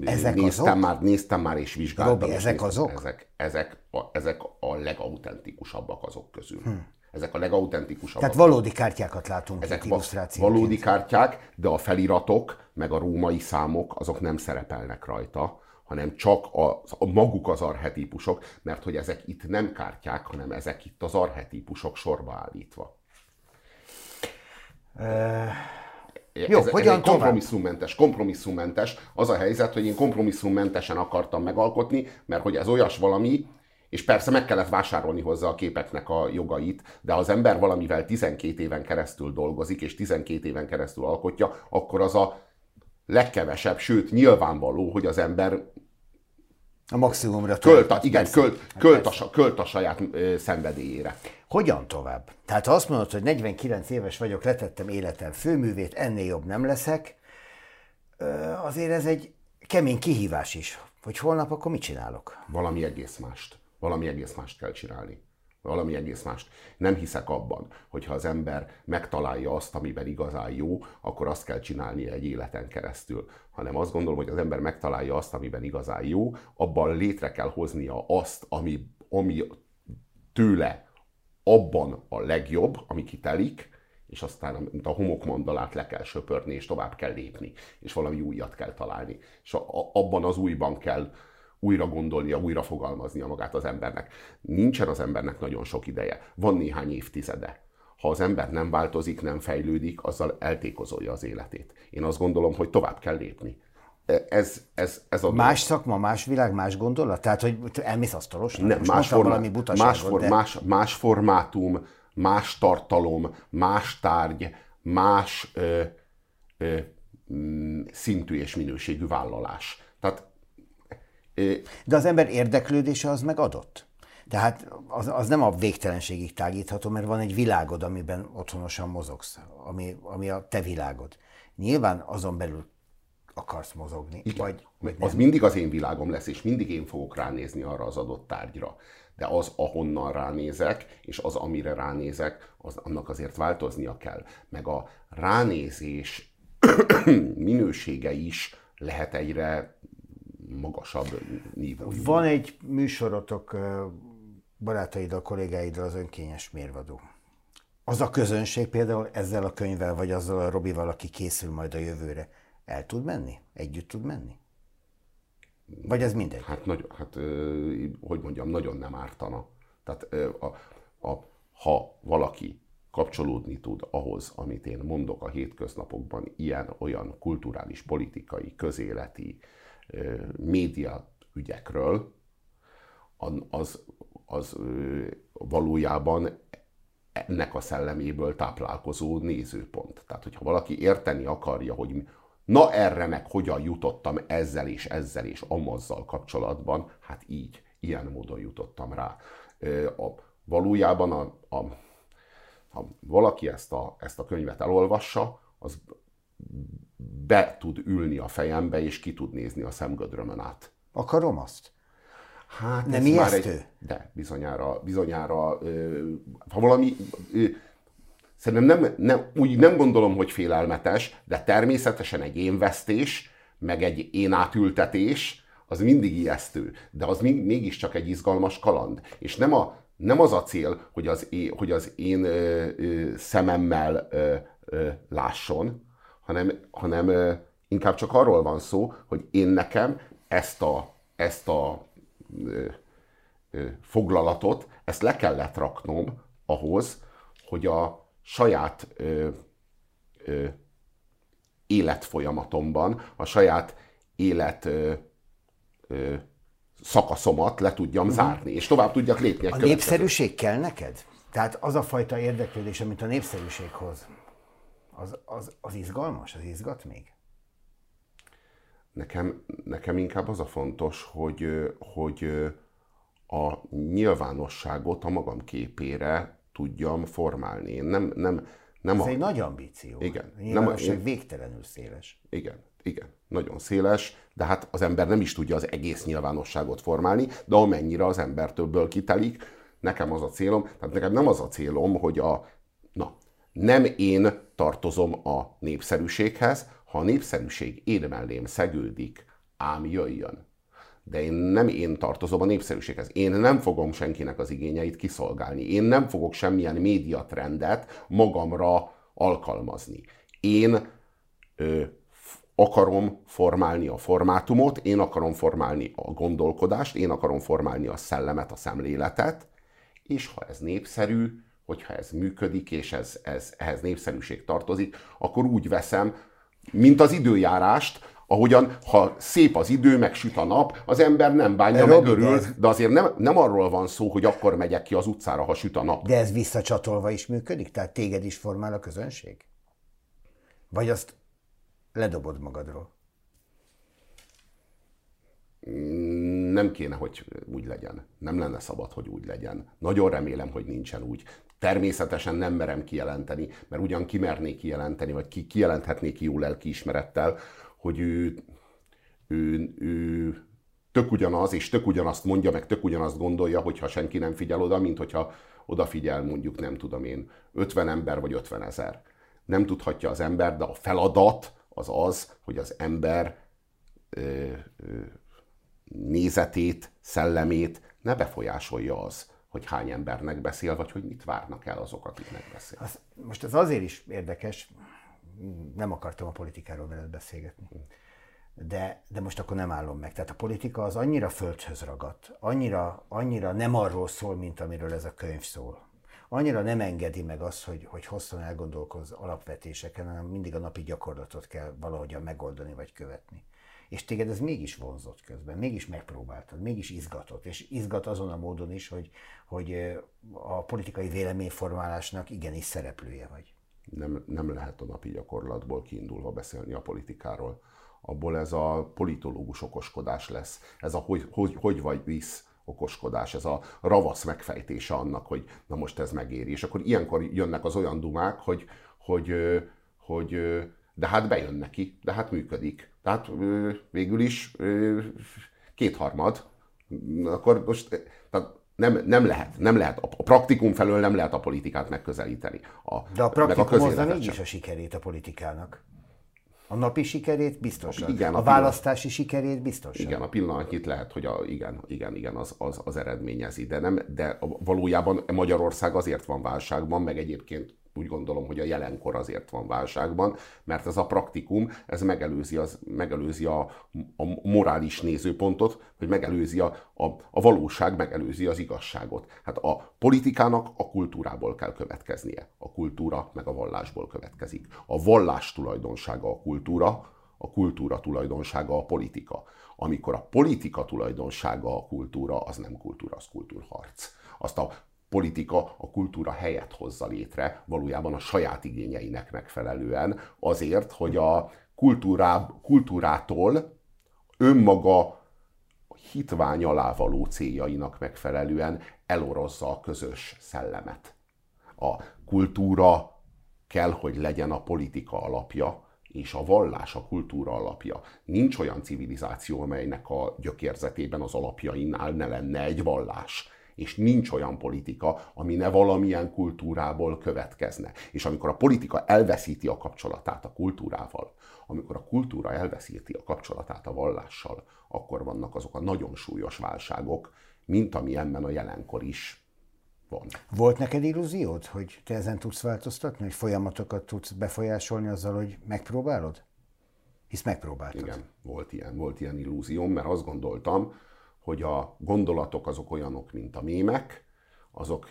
ezek néztem azok? már, néztem már és vizsgáltam. Robi, ezek néztem, azok? Ezek, ezek, a, ezek a legautentikusabbak azok közül. Hm. Ezek a legautentikusabbak. Tehát valódi kártyákat látunk ezek itt Valódi kártyák, de a feliratok, meg a római számok, azok nem szerepelnek rajta, hanem csak a, a maguk az arhetípusok, mert hogy ezek itt nem kártyák, hanem ezek itt az arhetípusok sorba állítva. Uh... Jó, ez, hogyan ez egy kompromisszummentes, kompromisszummentes. Az a helyzet, hogy én kompromisszummentesen akartam megalkotni, mert hogy ez olyas valami, és persze meg kellett vásárolni hozzá a képeknek a jogait, de ha az ember valamivel 12 éven keresztül dolgozik, és 12 éven keresztül alkotja, akkor az a legkevesebb, sőt nyilvánvaló, hogy az ember a maximumra költ, a, igen, költ, hát költ, a, költ a saját ö, szenvedélyére. Hogyan tovább? Tehát ha azt mondod, hogy 49 éves vagyok, letettem életem főművét, ennél jobb nem leszek, azért ez egy kemény kihívás is, hogy holnap akkor mit csinálok? Valami egész mást. Valami egész mást kell csinálni. Valami egész mást. Nem hiszek abban, hogy ha az ember megtalálja azt, amiben igazán jó, akkor azt kell csinálni egy életen keresztül. Hanem azt gondolom, hogy az ember megtalálja azt, amiben igazán jó, abban létre kell hoznia azt, ami, ami tőle abban a legjobb, ami kitelik, és aztán mint a homokmandalát le kell söpörni, és tovább kell lépni, és valami újat kell találni. És a, abban az újban kell újra gondolnia, újra fogalmaznia magát az embernek. Nincsen az embernek nagyon sok ideje, van néhány évtizede. Ha az ember nem változik, nem fejlődik, azzal eltékozolja az életét. Én azt gondolom, hogy tovább kell lépni. Ez, ez, ez a más szakma, más világ, más gondolat? Tehát, hogy elmész asztalos? Nem, más, formá, más, for, de... más, más formátum, más tartalom, más tárgy, más ö, ö, szintű és minőségű vállalás. Tehát de az ember érdeklődése az meg adott. Tehát az, az nem a végtelenségig tágítható, mert van egy világod, amiben otthonosan mozogsz, ami, ami a te világod. Nyilván azon belül akarsz mozogni. Igen. Vagy, vagy nem. Az mindig az én világom lesz, és mindig én fogok ránézni arra az adott tárgyra. De az, ahonnan ránézek, és az, amire ránézek, az, annak azért változnia kell. Meg a ránézés minősége is lehet egyre magasabb nívó. Van egy műsorotok barátaiddal, kollégáiddal az önkényes mérvadó. Az a közönség például ezzel a könyvvel, vagy azzal a Robival, aki készül majd a jövőre, el tud menni? Együtt tud menni? Vagy ez mindegy? Hát, nagy, hát hogy mondjam, nagyon nem ártana. Tehát a, a, ha valaki kapcsolódni tud ahhoz, amit én mondok a hétköznapokban, ilyen-olyan kulturális, politikai, közéleti, média ügyekről, az, az valójában ennek a szelleméből táplálkozó nézőpont. Tehát, hogyha valaki érteni akarja, hogy na erre meg hogyan jutottam ezzel és ezzel és amazzal kapcsolatban, hát így, ilyen módon jutottam rá. A, valójában, a, a, ha valaki ezt a, ezt a könyvet elolvassa, az be tud ülni a fejembe, és ki tud nézni a szemgödrömön át. Akarom azt? Hát nem ijesztő? Egy, de, bizonyára, bizonyára ha valami, szerintem nem, nem, úgy nem gondolom, hogy félelmetes, de természetesen egy énvesztés, meg egy én átültetés, az mindig ijesztő, de az még, mégiscsak egy izgalmas kaland. És nem, a, nem az a cél, hogy az, én, hogy az én ö, ö, szememmel ö, ö, lásson, hanem, hanem inkább csak arról van szó, hogy én nekem ezt a, ezt a ö, foglalatot, ezt le kellett raknom ahhoz, hogy a saját ö, ö, életfolyamatomban, a saját élet ö, ö, szakaszomat le tudjam uh-huh. zárni, és tovább tudjak lépni. Egy a népszerűség kell neked? Tehát az a fajta érdeklődés, amit a népszerűség hoz, az, az, az izgalmas, az izgat még? Nekem, nekem inkább az a fontos, hogy, hogy a nyilvánosságot a magam képére tudjam formálni. Én nem, nem, nem Ez a... egy nagy ambíció. Igen. A nyilvánosság nem, én... végtelenül széles. Igen, igen. Nagyon széles, de hát az ember nem is tudja az egész nyilvánosságot formálni, de amennyire az ember többből kitelik, nekem az a célom, tehát nekem nem az a célom, hogy a, na, nem én tartozom a népszerűséghez, ha a népszerűség én mellém szegődik, ám jöjjön. De én nem én tartozom a népszerűséghez. Én nem fogom senkinek az igényeit kiszolgálni. Én nem fogok semmilyen médiatrendet magamra alkalmazni. Én ö, akarom formálni a formátumot, én akarom formálni a gondolkodást, én akarom formálni a szellemet, a szemléletet, és ha ez népszerű, hogyha ez működik, és ez, ez, ehhez népszerűség tartozik, akkor úgy veszem, mint az időjárást, ahogyan, ha szép az idő, meg süt a nap, az ember nem bánja, meg örül, de azért nem, nem arról van szó, hogy akkor megyek ki az utcára, ha süt a nap. De ez visszacsatolva is működik? Tehát téged is formál a közönség? Vagy azt ledobod magadról? Nem kéne, hogy úgy legyen. Nem lenne szabad, hogy úgy legyen. Nagyon remélem, hogy nincsen úgy. Természetesen nem merem kijelenteni, mert ugyan kimernék kijelenteni, vagy ki kijelenthetnék jó lelkiismerettel, hogy ő, ő, ő tök ugyanaz, és tök ugyanazt mondja, meg tök ugyanazt gondolja, hogyha senki nem figyel oda, mint hogyha odafigyel mondjuk, nem tudom én, 50 ember vagy 50 ezer. Nem tudhatja az ember, de a feladat az az, hogy az ember ö, ö, nézetét, szellemét ne befolyásolja az, hogy hány embernek beszél, vagy hogy mit várnak el azok, akiknek beszél. Az, most ez azért is érdekes, nem akartam a politikáról veled beszélgetni. De, de most akkor nem állom meg. Tehát a politika az annyira földhöz ragadt, annyira, annyira nem arról szól, mint amiről ez a könyv szól. Annyira nem engedi meg azt, hogy, hogy hosszan elgondolkoz alapvetéseken, hanem mindig a napi gyakorlatot kell valahogyan megoldani vagy követni. És téged ez mégis vonzott közben, mégis megpróbáltad, mégis izgatott, és izgat azon a módon is, hogy, hogy a politikai véleményformálásnak igenis szereplője vagy nem, nem lehet a napi gyakorlatból kiindulva beszélni a politikáról. Abból ez a politológus okoskodás lesz. Ez a hogy, hogy, hogy vagy visz okoskodás, ez a ravasz megfejtése annak, hogy na most ez megéri. És akkor ilyenkor jönnek az olyan dumák, hogy, hogy, hogy de hát bejön neki, de hát működik. Tehát végül is kétharmad. Akkor most, tehát nem, nem lehet, nem lehet. A praktikum felől nem lehet a politikát megközelíteni. A, De a praktikum hozza mégis a sikerét a politikának. A napi sikerét biztosan. Igen, a, a választási sikerét biztosan. Igen, a pillanatnyit lehet, hogy a, igen, igen, igen, az, az, az eredményezi, de, nem, de valójában Magyarország azért van válságban, meg egyébként úgy gondolom, hogy a jelenkor azért van válságban, mert ez a praktikum, ez megelőzi, az, megelőzi a, a morális nézőpontot, vagy megelőzi a, a, a valóság, megelőzi az igazságot. Hát a politikának a kultúrából kell következnie. A kultúra meg a vallásból következik. A vallás tulajdonsága a kultúra, a kultúra tulajdonsága a politika. Amikor a politika tulajdonsága a kultúra, az nem kultúra, az kultúrharc. Azt a politika a kultúra helyet hozza létre, valójában a saját igényeinek megfelelően, azért, hogy a kultúrá, kultúrától önmaga hitvány alá való céljainak megfelelően elorozza a közös szellemet. A kultúra kell, hogy legyen a politika alapja, és a vallás a kultúra alapja. Nincs olyan civilizáció, amelynek a gyökérzetében az alapjainál ne lenne egy vallás és nincs olyan politika, ami ne valamilyen kultúrából következne. És amikor a politika elveszíti a kapcsolatát a kultúrával, amikor a kultúra elveszíti a kapcsolatát a vallással, akkor vannak azok a nagyon súlyos válságok, mint amilyenben a jelenkor is van. Volt neked illúziód, hogy te ezen tudsz változtatni, hogy folyamatokat tudsz befolyásolni azzal, hogy megpróbálod? Hisz megpróbáltad. Igen, volt ilyen, volt ilyen illúzióm, mert azt gondoltam, hogy a gondolatok azok olyanok, mint a mémek, azok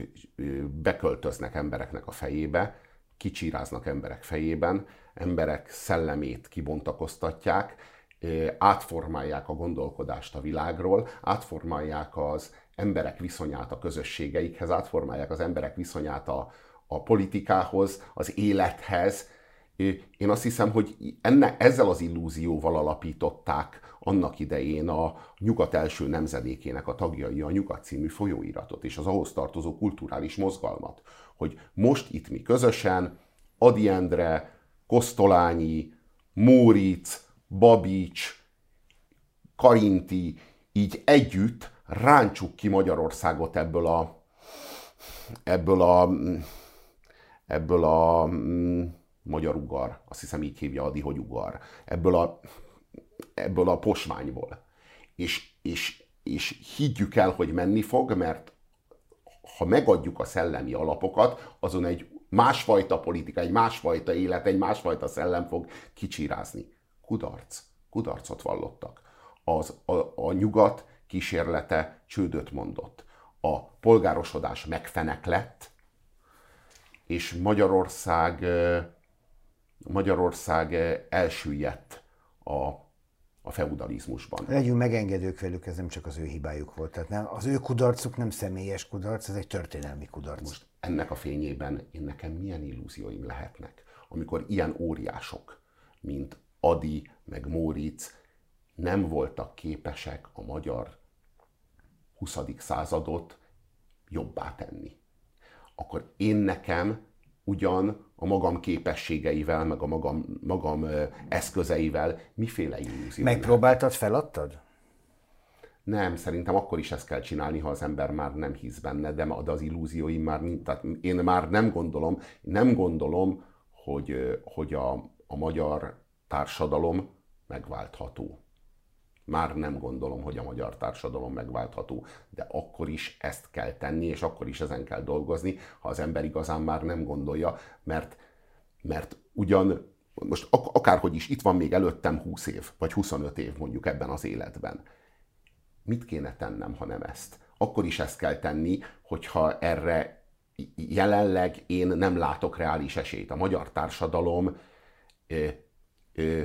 beköltöznek embereknek a fejébe, kicsíráznak emberek fejében, emberek szellemét kibontakoztatják, átformálják a gondolkodást a világról, átformálják az emberek viszonyát a közösségeikhez, átformálják az emberek viszonyát a, a politikához, az élethez. Én azt hiszem, hogy enne, ezzel az illúzióval alapították annak idején a Nyugat első nemzedékének a tagjai a Nyugat című folyóiratot és az ahhoz tartozó kulturális mozgalmat, hogy most itt mi közösen, Adi Endre, Kosztolányi, Móric, Babics, Karinti, így együtt ráncsuk ki Magyarországot ebből a ebből a ebből a mm, magyar ugar, azt hiszem így hívja Adi, hogy ugar, ebből a, ebből a posványból. És, és, és higgyük el, hogy menni fog, mert ha megadjuk a szellemi alapokat, azon egy másfajta politika, egy másfajta élet, egy másfajta szellem fog kicsirázni. Kudarc. Kudarcot vallottak. Az, a, a nyugat kísérlete csődöt mondott. A polgárosodás megfenek lett, és Magyarország, Magyarország elsüllyedt a, a feudalizmusban. Legyünk megengedők velük, ez nem csak az ő hibájuk volt. Tehát nem, az ő kudarcuk nem személyes kudarc, ez egy történelmi kudarc. Most ennek a fényében én nekem milyen illúzióim lehetnek, amikor ilyen óriások, mint Adi, meg Móricz nem voltak képesek a magyar 20. századot jobbá tenni. Akkor én nekem ugyan a magam képességeivel, meg a magam, magam eszközeivel miféle illúzió. Megpróbáltad, feladtad? Nem, szerintem akkor is ezt kell csinálni, ha az ember már nem hisz benne, de, de az illúzióim már tehát én már nem gondolom, nem gondolom, hogy, hogy a, a magyar társadalom megváltható. Már nem gondolom, hogy a magyar társadalom megváltható, de akkor is ezt kell tenni, és akkor is ezen kell dolgozni, ha az ember igazán már nem gondolja, mert, mert ugyan most ak- akárhogy is, itt van még előttem 20 év, vagy 25 év mondjuk ebben az életben. Mit kéne tennem, ha nem ezt? Akkor is ezt kell tenni, hogyha erre jelenleg én nem látok reális esélyt. A magyar társadalom ö, ö,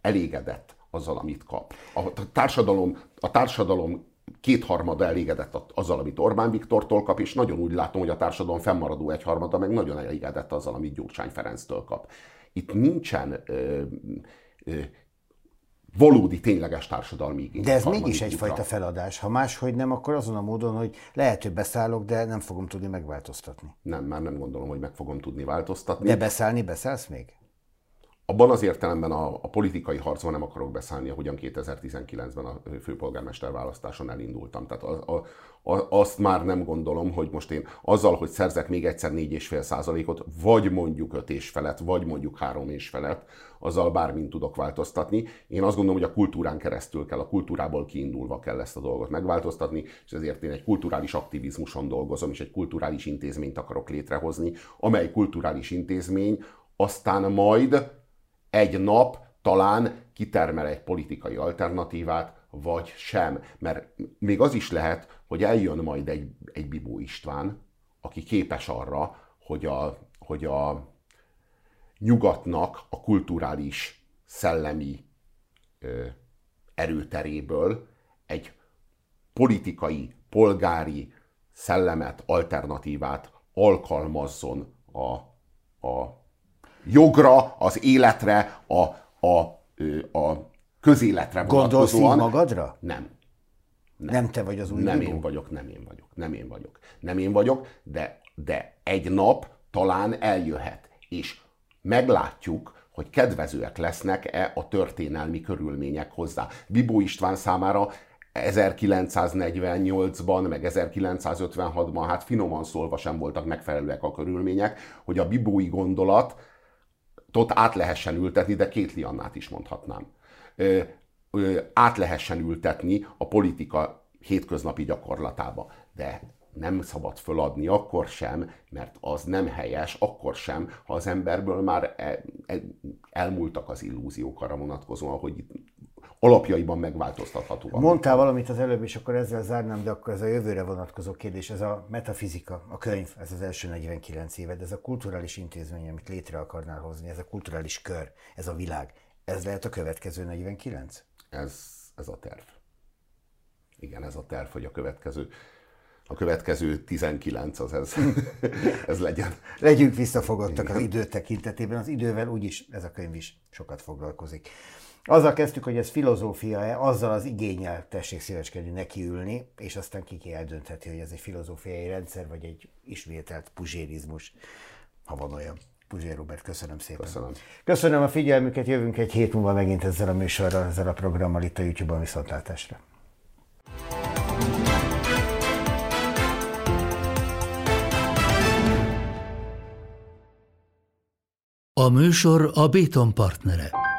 elégedett azzal, amit kap. A társadalom, a társadalom kétharmada elégedett azzal, amit Orbán Viktortól kap, és nagyon úgy látom, hogy a társadalom fennmaradó egyharmada meg nagyon elégedett azzal, amit Gyurcsány Ferenctől kap. Itt nincsen ö, ö, valódi, tényleges társadalmi igény. De ez mégis egyfajta feladás. Ha máshogy nem, akkor azon a módon, hogy lehet, hogy beszállok, de nem fogom tudni megváltoztatni. Nem, már nem gondolom, hogy meg fogom tudni változtatni. De beszállni beszállsz még? Abban az értelemben a, a politikai harcban nem akarok beszállni, ahogyan 2019-ben a főpolgármester választáson elindultam. Tehát a, a, a, azt már nem gondolom, hogy most én azzal, hogy szerzek még egyszer 4,5 százalékot, vagy mondjuk 5 és felett, vagy mondjuk 3 és felett, azzal bármint tudok változtatni. Én azt gondolom, hogy a kultúrán keresztül kell, a kultúrából kiindulva kell ezt a dolgot megváltoztatni, és ezért én egy kulturális aktivizmuson dolgozom, és egy kulturális intézményt akarok létrehozni, amely kulturális intézmény aztán majd egy nap talán kitermel egy politikai alternatívát, vagy sem. Mert még az is lehet, hogy eljön majd egy, egy Bibó István, aki képes arra, hogy a, hogy a nyugatnak a kulturális, szellemi ö, erőteréből egy politikai, polgári szellemet, alternatívát alkalmazzon a, a jogra, az életre, a, a, a közéletre Gondolsz így magadra? Nem. Nem. nem te vagy az új Nem én vagyok, nem én vagyok, nem én vagyok. Nem én vagyok, de, de egy nap talán eljöhet, és meglátjuk, hogy kedvezőek lesznek-e a történelmi körülmények hozzá. Bibó István számára 1948-ban, meg 1956-ban, hát finoman szólva sem voltak megfelelőek a körülmények, hogy a bibói gondolat tot át lehessen ültetni, de két Liannát is mondhatnám. Ö, ö, át lehessen ültetni a politika hétköznapi gyakorlatába. De nem szabad föladni akkor sem, mert az nem helyes, akkor sem, ha az emberből már el, el, elmúltak az illúziók arra vonatkozóan, hogy itt alapjaiban megváltoztatható. Mondtál valamit az előbb, és akkor ezzel zárnám, de akkor ez a jövőre vonatkozó kérdés, ez a metafizika, a könyv, ez az első 49 éved, ez a kulturális intézmény, amit létre akarnál hozni, ez a kulturális kör, ez a világ, ez lehet a következő 49? Ez, ez a terv. Igen, ez a terv, hogy a következő a következő 19 az ez, ez legyen. Legyünk visszafogottak Igen. az idő tekintetében. Az idővel úgyis ez a könyv is sokat foglalkozik. Azzal kezdtük, hogy ez filozófia-e, azzal az igényel tessék szíveskedni nekiülni, és aztán ki eldöntheti, hogy ez egy filozófiai rendszer, vagy egy ismételt puzsérizmus, ha van olyan. Puzsér Robert, köszönöm szépen. Köszönöm. Köszönöm a figyelmüket, jövünk egy hét múlva megint ezzel a műsorral, ezzel a programmal itt a YouTube-on viszontlátásra. A műsor a Béton partnere.